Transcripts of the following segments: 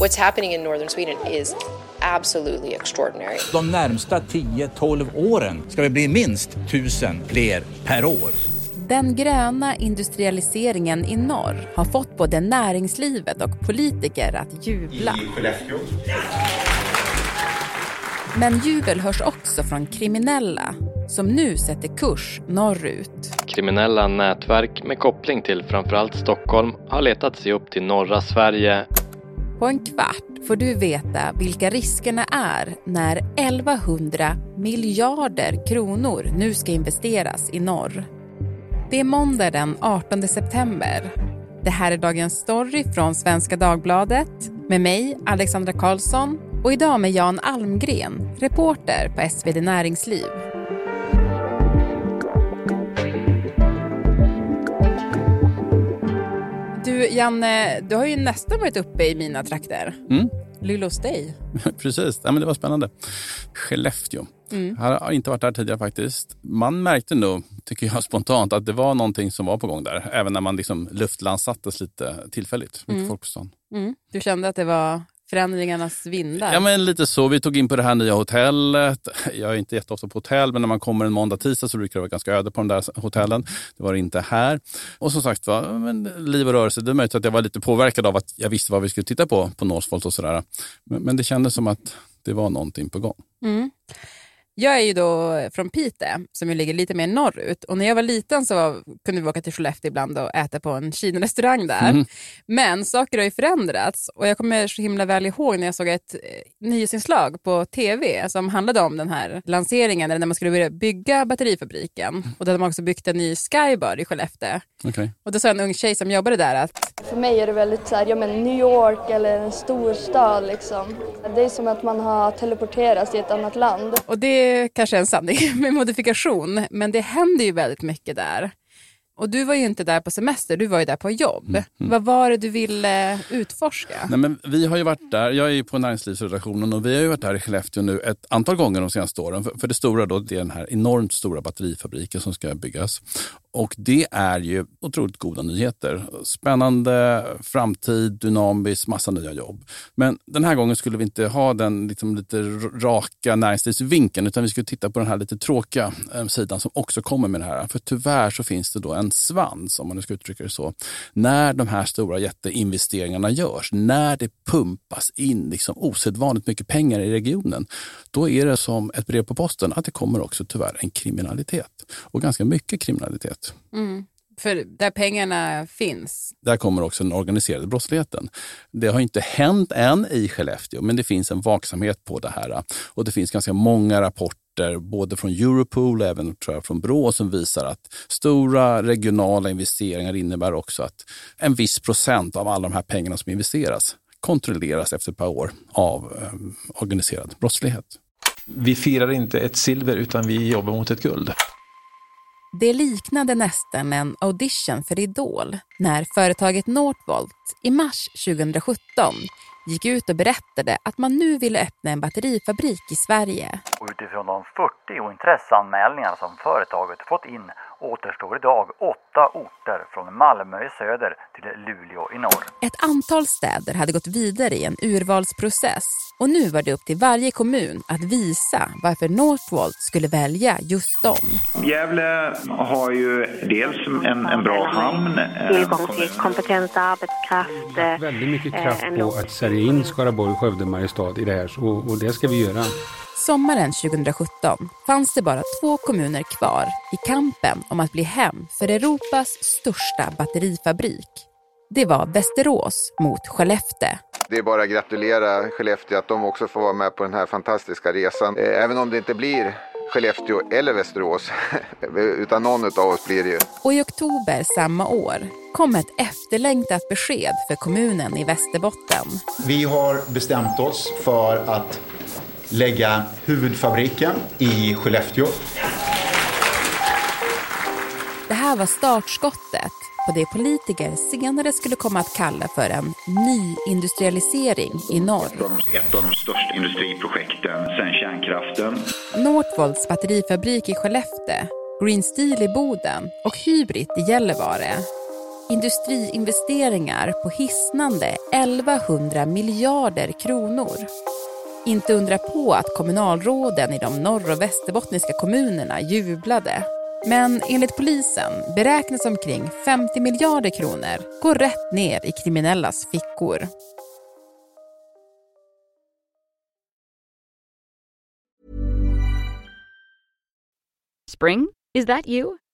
What's happening in northern Sweden is absolutely extraordinary. De närmsta 10-12 åren ska vi bli minst 1000 fler per år. Den gröna industrialiseringen i norr har fått både näringslivet och politiker att jubla. I Skellefteå. Men jubel hörs också från kriminella som nu sätter kurs norrut. Kriminella nätverk med koppling till framförallt Stockholm har letat sig upp till norra Sverige. På en kvart får du veta vilka riskerna är när 1100 miljarder kronor nu ska investeras i norr. Det är måndag den 18 september. Det här är dagens story från Svenska Dagbladet med mig, Alexandra Karlsson och idag med Jan Almgren, reporter på SvD Näringsliv. Du, Janne, du har ju nästan varit uppe i mina trakter. Mm. Dig. Precis, ja, men det var spännande. Skellefteå. Mm. Jag har inte varit där tidigare faktiskt. Man märkte nog, tycker jag spontant, att det var någonting som var på gång där. Även när man liksom luftlandsattes lite tillfälligt. Mm. folk på stan. Mm. Du kände att det var förändringarnas vindar? Ja, men lite så. Vi tog in på det här nya hotellet. Jag är inte jätteofta på hotell, men när man kommer en måndag, tisdag så brukar det vara ganska öde på de där hotellen. Det var det inte här. Och som sagt var, men liv och rörelse. Det är möjligt att jag var lite påverkad av att jag visste vad vi skulle titta på på Northvolt och sådär. Men, men det kändes som att det var någonting på gång. Mm. Jag är ju då från Piteå, som ju ligger lite mer norrut. Och när jag var liten så var, kunde vi åka till Skellefteå ibland och äta på en Kina-restaurang där. Mm. Men saker har ju förändrats. Och jag kommer så himla väl ihåg när jag såg ett eh, nyhetsinslag på tv som handlade om den här lanseringen, när man skulle börja bygga batterifabriken. Och då hade man också byggt en ny Skybar i Skellefteå. Okay. Och då sa en ung tjej som jobbade där att För mig är det väldigt så här, ja men New York eller en stor stad liksom. Det är som att man har teleporterats till ett annat land. Och det kanske är en sanning med modifikation, men det händer ju väldigt mycket där. Och du var ju inte där på semester, du var ju där på jobb. Mm, Vad var det du ville utforska? Nej, men vi har ju varit där, jag är ju på näringslivsredaktionen och vi har ju varit där i Skellefteå nu ett antal gånger de senaste åren. För, för det stora då, det är den här enormt stora batterifabriken som ska byggas. Och det är ju otroligt goda nyheter. Spännande, framtid, dynamiskt, massa nya jobb. Men den här gången skulle vi inte ha den liksom, lite raka näringslivsvinkeln utan vi skulle titta på den här lite tråkiga eh, sidan som också kommer med det här. För tyvärr så finns det då en svans, om man nu ska uttrycka det så, när de här stora jätteinvesteringarna görs, när det pumpas in liksom osedvanligt mycket pengar i regionen, då är det som ett brev på posten att det kommer också tyvärr en kriminalitet. Och ganska mycket kriminalitet. Mm. För där pengarna finns. Där kommer också den organiserade brottsligheten. Det har inte hänt än i Skellefteå, men det finns en vaksamhet på det här. Och det finns ganska många rapporter både från Europol och även tror jag, från Brå som visar att stora regionala investeringar innebär också att en viss procent av alla de här pengarna som investeras kontrolleras efter ett par år av eh, organiserad brottslighet. Vi firar inte ett silver utan vi jobbar mot ett guld. Det liknade nästan en audition för Idol när företaget Northvolt i mars 2017 gick ut och berättade att man nu ville öppna en batterifabrik i Sverige. Och utifrån de 40 intresseanmälningar som företaget fått in återstår idag åtta orter från Malmö i söder till Luleå i norr. Ett antal städer hade gått vidare i en urvalsprocess och nu var det upp till varje kommun att visa varför Northvolt skulle välja just dem. Gävle har ju dels en, en bra hamn. eh, Tillgång till kompetent arbetskraft. eh, Väldigt mycket eh, kraft en på att sälja in Skaraborg, Skövde, Mariestad i det här och, och det ska vi göra. Sommaren 2017 fanns det bara två kommuner kvar i kampen om att bli hem för Europas största batterifabrik. Det var Västerås mot Skellefteå. Det är bara att gratulera Skellefteå att de också får vara med på den här fantastiska resan. Eh, Även om det inte blir Skellefteå eller Västerås, utan någon av oss blir det ju. Och i oktober samma år kom ett efterlängtat besked för kommunen i Västerbotten. Vi har bestämt oss för att lägga huvudfabriken i Skellefteå. Det här var startskottet på det politiker senare skulle komma att kalla för en nyindustrialisering i norr. Ett av de största industriprojekten sedan kärnkraften. Northvolts batterifabrik i Skellefteå, Green Steel i Boden och Hybrid i Gällivare. Industriinvesteringar på hisnande 1100 miljarder kronor. Inte undra på att kommunalråden i de norr och västerbottniska kommunerna jublade. Men enligt polisen beräknas omkring 50 miljarder kronor gå rätt ner i kriminellas fickor. Spring? Is that you?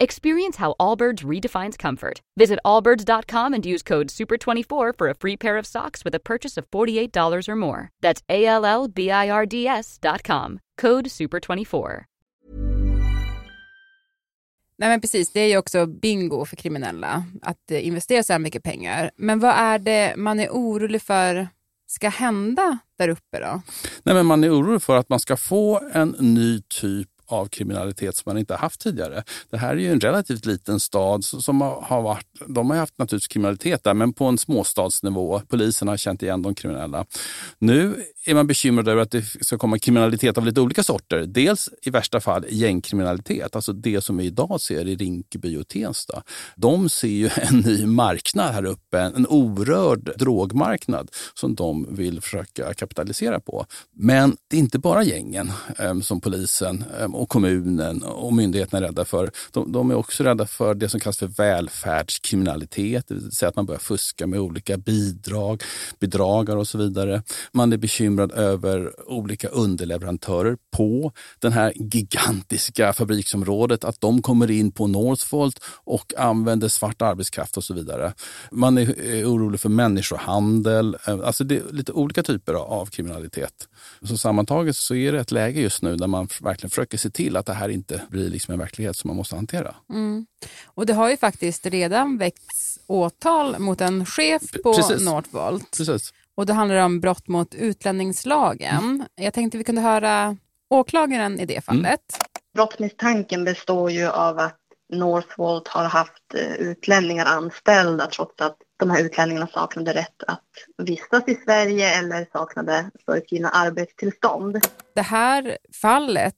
Experience how Allbirds redefines comfort. Visit allbirds.com and use code SUPER24 for a free pair of socks with a purchase of $48 or more. That's A L L B I R D S.com. Code SUPER24. Nej men precis, det är ju också bingo för kriminella att eh, investera så här mycket pengar. Men vad är det man är orolig för ska hända där uppe då? Nej, men man är orolig för att man ska få en ny typ av kriminalitet som man inte haft tidigare. Det här är ju en relativt liten stad som har varit, de har haft naturligtvis kriminalitet där, men på en småstadsnivå. Polisen har känt igen de kriminella. Nu är man bekymrad över att det ska komma kriminalitet av lite olika sorter. Dels i värsta fall gängkriminalitet, alltså det som vi idag ser i Rinkeby och Tensta. De ser ju en ny marknad här uppe, en orörd drogmarknad som de vill försöka kapitalisera på. Men det är inte bara gängen ehm, som polisen ehm, och kommunen och myndigheterna är rädda för. De, de, är också rädda för det som kallas för välfärdskriminalitet, det vill säga att man börjar fuska med olika bidrag, bedragare och så vidare. Man är bekymrad över olika underleverantörer på det här gigantiska fabriksområdet, att de kommer in på Northvolt och använder svart arbetskraft och så vidare. Man är orolig för människohandel, eh, alltså det är lite olika typer av kriminalitet. Så sammantaget så är det ett läge just nu där man verkligen försöker se till att det här inte blir liksom en verklighet som man måste hantera. Mm. Och det har ju faktiskt redan väckts åtal mot en chef på Precis. Northvolt. Precis. Och det handlar om brott mot utlänningslagen. Mm. Jag tänkte vi kunde höra åklagaren i det fallet. Mm. Brottsmisstanken består ju av att Northvolt har haft eh, utlänningar anställda trots att de här utlänningarna saknade rätt att vistas i Sverige eller saknade föreskrivna arbetstillstånd. Det här fallet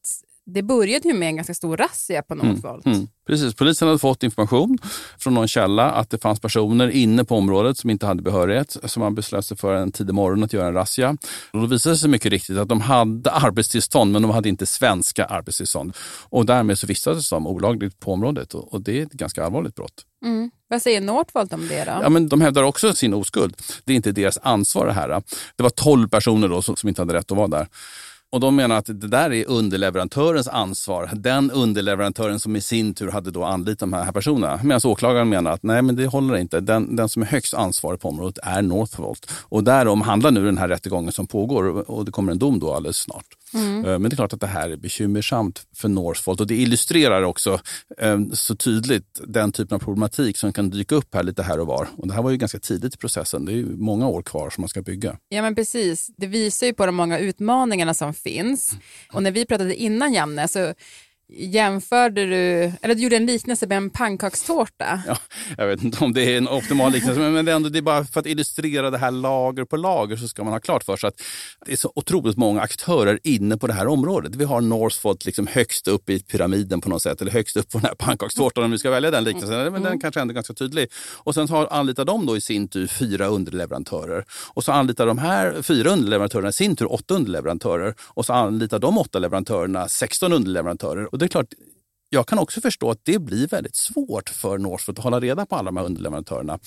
det började ju med en ganska stor razzia på Northvolt. Mm, mm. Precis, polisen hade fått information från någon källa att det fanns personer inne på området som inte hade behörighet. Så man beslöt sig för en tidig morgon att göra en razzia. Och då visade det sig mycket riktigt att de hade arbetstillstånd men de hade inte svenska arbetstillstånd. Och därmed så vistades de olagligt på området och, det är ett ganska allvarligt brott. Mm. Vad säger Northvolt om det då? Ja, men de hävdar också sin oskuld. Det är inte deras ansvar det här. Det var 12 personer då som, som inte hade rätt att vara där. Och de menar att det där är underleverantörens ansvar. Den underleverantören som i sin tur hade då anlitat de här personerna. Medan åklagaren menar att nej, men det håller inte. Den, den som är högst ansvarig på området är Northvolt. Och därom handlar nu den här rättegången som pågår och det kommer en dom då alldeles snart. Mm. Eh, men det är klart att det här är bekymmersamt för Northvolt och det illustrerar också eh, så tydligt den typen av problematik som kan dyka upp här lite här och var. Och det här var ju ganska tidigt i processen. Det är många år kvar som man ska bygga. Ja men precis. Det visar ju på de många utmaningarna som finns. Och när vi pratade innan Janne så jämförde du, eller du gjorde en liknelse med en pannkakstårta. Ja, jag vet inte om det är en optimal liknelse, men det är, ändå, det är bara för att illustrera det här lager på lager så ska man ha klart för sig att det är så otroligt många aktörer inne på det här området. Vi har Northvolt liksom högst upp i pyramiden på något sätt, eller högst upp på den här pannkakstårtan om vi ska välja den liknelsen. Men den mm. kanske ändå är ganska tydlig. Och sen har, anlitar de då i sin tur fyra underleverantörer. Och så anlitar de här fyra underleverantörerna i sin tur åtta underleverantörer. Och så anlitar de åtta leverantörerna 16 underleverantörer det är klart, jag kan också förstå att det blir väldigt svårt för Northvolt att hålla reda på alla de här underleverantörerna.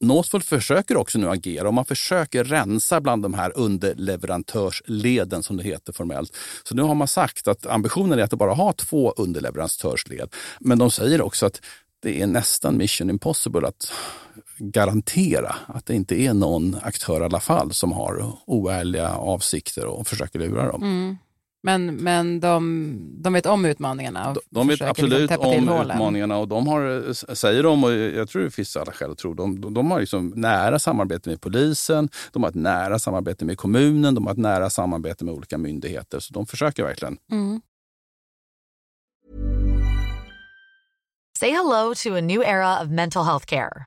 Northvolt försöker också nu agera och man försöker rensa bland de här underleverantörsleden som det heter formellt. Så nu har man sagt att ambitionen är att bara ha två underleverantörsled. Men de säger också att det är nästan mission impossible att garantera att det inte är någon aktör i alla fall som har oärliga avsikter och försöker lura dem. Mm. Men, men de, de vet om utmaningarna? Och de vet absolut liksom om hålen. utmaningarna och de har, säger de, och jag tror det finns alla skäl att tro, de, de har liksom nära samarbete med polisen, de har ett nära samarbete med kommunen, de har ett nära samarbete med olika myndigheter. Så de försöker verkligen. Mm. Say hello to a new era of mental health care.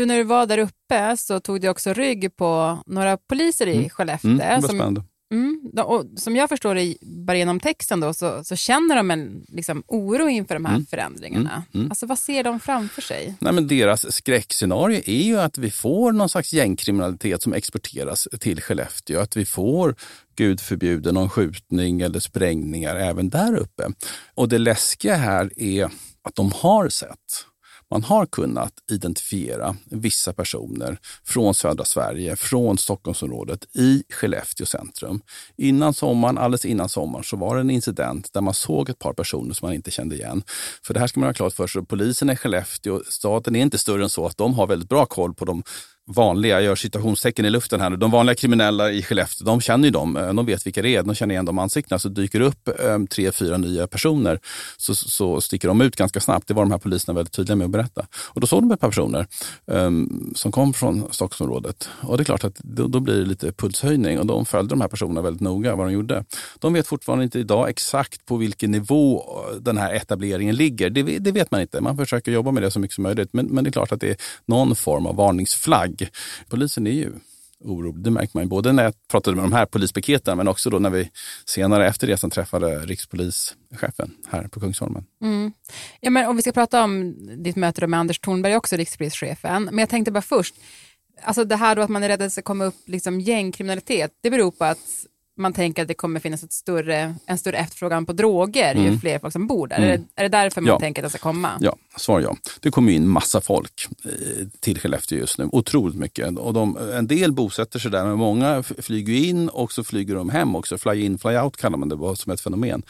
Du, när du var där uppe så tog du också rygg på några poliser i Skellefteå. Mm, det var som, mm, de- och som jag förstår det bara genom texten då, så, så känner de en liksom, oro inför de här Mm. förändringarna. Mm, mm. Alltså vad ser de framför sig? Nej, men deras skräckscenario är ju att vi får någon slags gängkriminalitet som exporteras till Skellefteå. Att vi får, gud förbjude, någon skjutning eller sprängningar även där uppe. Och det läskiga här är att de har sett man har kunnat identifiera vissa personer från södra Sverige, från Stockholmsområdet i Skellefteå centrum. Innan sommaren, alldeles innan sommaren, så var det en incident där man såg ett par personer som man inte kände igen. För det här ska man ha klart för sig. Polisen i Skellefteå, staten är inte större än så att de har väldigt bra koll på de vanliga, jag gör citationstecken i luften här nu, de vanliga kriminella i Skellefteå, de känner ju dem, eh, de vet vilka det är, de känner igen de ansiktena. Så dyker det upp eh, tre, fyra nya personer så, så sticker de ut ganska snabbt. Det var de här poliserna väldigt tydliga med att berätta. Och då såg de ett par personer um, som kom från Stockholmsområdet. Och det är klart att då, då blir det lite pulshöjning och de följde de här personerna väldigt noga vad de gjorde. De vet fortfarande inte idag exakt på vilken nivå eh, den här etableringen ligger. Det, det vet man inte. Man försöker jobba med det så mycket som möjligt. Men, men det är klart att det är någon form av varningsflagg. Polisen är ju orolig. Det märker man ju både när jag pratade med de här polispiketen men också då när vi senare efter resan träffade rikspolischefen här på Kungsholmen. Mm. Ja, men om vi ska prata om ditt möte då med Anders Thornberg, också rikspolischefen. Men jag tänkte bara först, alltså det här då att man är rädd att det ska komma upp liksom gängkriminalitet, det beror på att man tänker att det kommer finnas ett större, en större efterfrågan på droger ju Mm. fler folk som bor där. Mm. Är, det, är det därför man Ja. tänker att det ska komma? Ja, svar ja. Det kommer ju in massa folk eh, till Skellefteå just nu. Otroligt mycket. Och de, en del bosätter sig där, men många flyger in och så flyger de hem också. Fly in, fly out kallar man det som ett fenomen.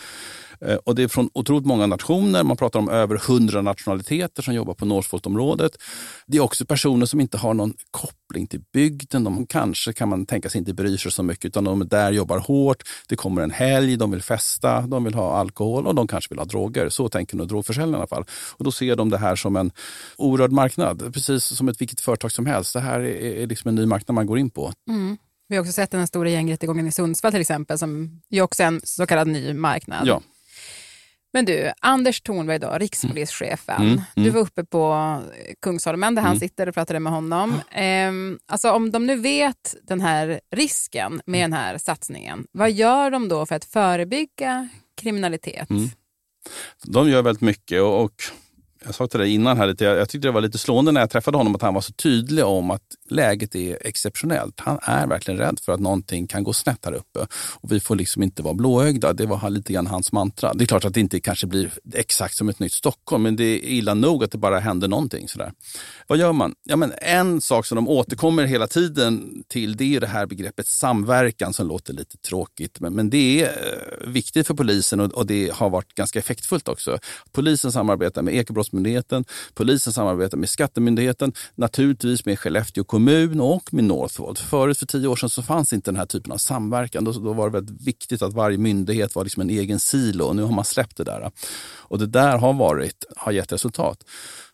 Eh, Och det är från otroligt många nationer. Man pratar om över hundra nationaliteter som jobbar på Northvolt-området. Det är också personer som inte har någon koppling till bygden. De kanske kan man tänka sig inte bryr sig så mycket utan de är där jobbar hårt. Det kommer en helg, de vill festa, de vill ha alkohol och de kanske vill ha droger. Så tänker nog drogförsäljarna i alla fall. Och då ser de det här som en orörd marknad. Precis som ett vilket företag som helst. Det här är, är liksom en ny marknad man går in på. Mm. Vi har också sett den stora gängrättegången i Sundsvall till exempel, som ju också är en så kallad ny marknad. Ja. Men du, Anders Thornberg då, rikspolischefen. Mm, mm. Du var uppe på Kungsholmen där han Mm. sitter och pratade med honom. Ehm, alltså om de nu vet den här risken med Mm. den här satsningen, vad gör de då för att förebygga kriminalitet? Mm. De gör väldigt mycket och, och jag sa till dig innan här lite, jag, jag tyckte det var lite slående när jag träffade honom att han var så tydlig om att läget är exceptionellt. Han är verkligen rädd för att någonting kan gå snett här uppe och vi får liksom inte vara blåögda. Det var lite grann hans mantra. Det är klart att det inte kanske blir exakt som ett nytt Stockholm, men det är illa nog att det bara händer någonting. Sådär. Vad gör man? Ja, men en sak som de återkommer hela tiden till det är det här begreppet samverkan som låter lite tråkigt. Men, men det är eh, viktigt för polisen och, och det har varit ganska effektfullt också. Polisen samarbetar med Ekobrottsmyndigheten, polisen samarbetar med Skattemyndigheten, naturligtvis med Skellefteå kommun och med Northvolt. Förut för tio år sedan så fanns inte den här typen av samverkan. Då, då var det väldigt viktigt att varje myndighet var liksom en egen silo. Nu har man släppt det där. Och det där har, varit, har gett resultat.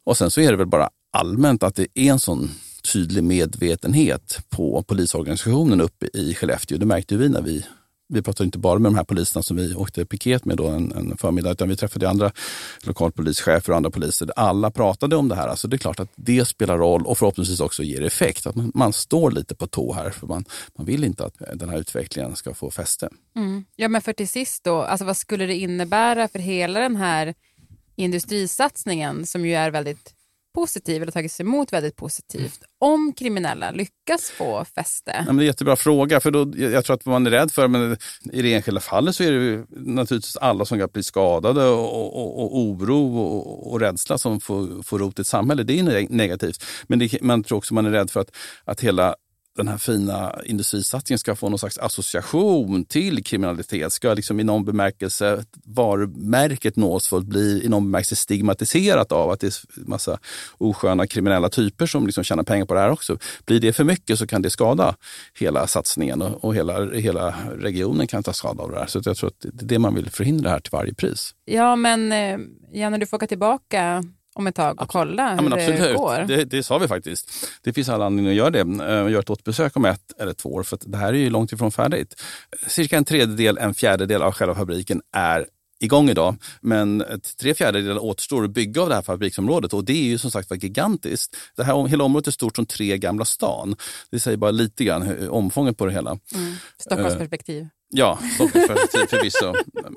Och sen så är det väl bara allmänt att det är en sån tydlig medvetenhet på polisorganisationen uppe i Skellefteå. Det märkte vi när vi vi pratade inte bara med de här poliserna som vi åkte piket med då en, en förmiddag, utan vi träffade andra lokalpolischefer och andra poliser. Alla pratade om det här. Alltså det är klart att det spelar roll och förhoppningsvis också ger effekt. Att man, man står lite på tå här, för man, man vill inte att den här utvecklingen ska få fäste. Mm. Ja, men för till sist då, alltså vad skulle det innebära för hela den här industrisatsningen som ju är väldigt positiv eller tagits emot väldigt positivt om kriminella lyckas få fäste? Ja, men det är en jättebra fråga. För då, jag tror att man är rädd för, men i det enskilda fallet så är det naturligtvis alla som kan bli skadade och, och, och oro och, och, rädsla som får, får rot i ett samhälle. Det är negativt. Men det, man tror också man är rädd för att, att hela den här fina industrisatsningen ska få någon slags association till kriminalitet. Ska liksom i någon bemärkelse varumärket Northvolt bli i någon bemärkelse stigmatiserat av att det är massa osköna kriminella typer som liksom tjänar pengar på det här också. Blir det för mycket så kan det skada hela satsningen och, och hela, hela regionen kan ta skada av det här. Så jag tror att det är det man vill förhindra här till varje pris. Ja, men eh, Janne, du får åka tillbaka om ett tag och kolla hur ja, det går. Det, det sa vi faktiskt. Det finns alla anledning att göra det. Uh, göra ett återbesök om ett eller två år, för det här är ju långt ifrån färdigt. Cirka en tredjedel, en fjärdedel av själva fabriken är igång idag. Men tre fjärdedelar återstår att bygga av det här fabriksområdet och det är ju som sagt var gigantiskt. Det här, hela området är stort som tre Gamla stan. Det säger bara lite grann omfånget på det hela. Mm. Stockholmsperspektiv. Uh, ja, Stockholmsperspektiv förvisso.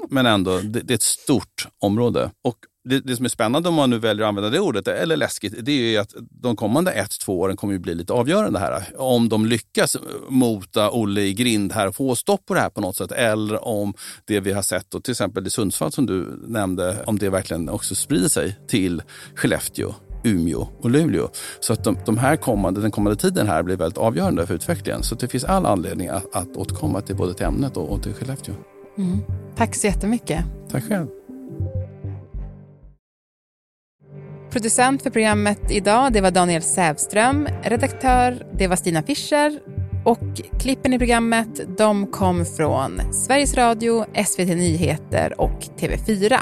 Men ändå, det, det, är ett stort område. Och det, det, som är spännande om man nu väljer att använda det ordet, eller läskigt, det är ju att de kommande ett, två åren kommer ju bli lite avgörande här. Om de lyckas mota Olle i grind här och få stopp på det här på något sätt. Eller om det vi har sett, och till exempel i Sundsvall som du nämnde, om det verkligen också sprider sig till Skellefteå Umeå och Luleå. Så att de, de, här kommande, den kommande tiden här blir väldigt avgörande för utvecklingen. Så det finns all anledning att, att återkomma till både till ämnet och, och till Skellefteå. Mm. Tack så jättemycket. Tack själv. Producent för programmet idag det var Daniel Sävström. Redaktör det var Stina Fischer. Och klippen i programmet de kom från Sveriges Radio, SVT Nyheter och TV4.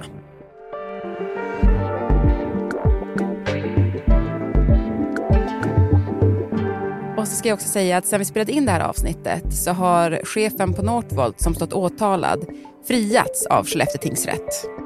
Och så ska jag också säga att sen vi spelade in det här avsnittet så har chefen på Northvolt som stått åtalad friats av Skellefteå tingsrätt.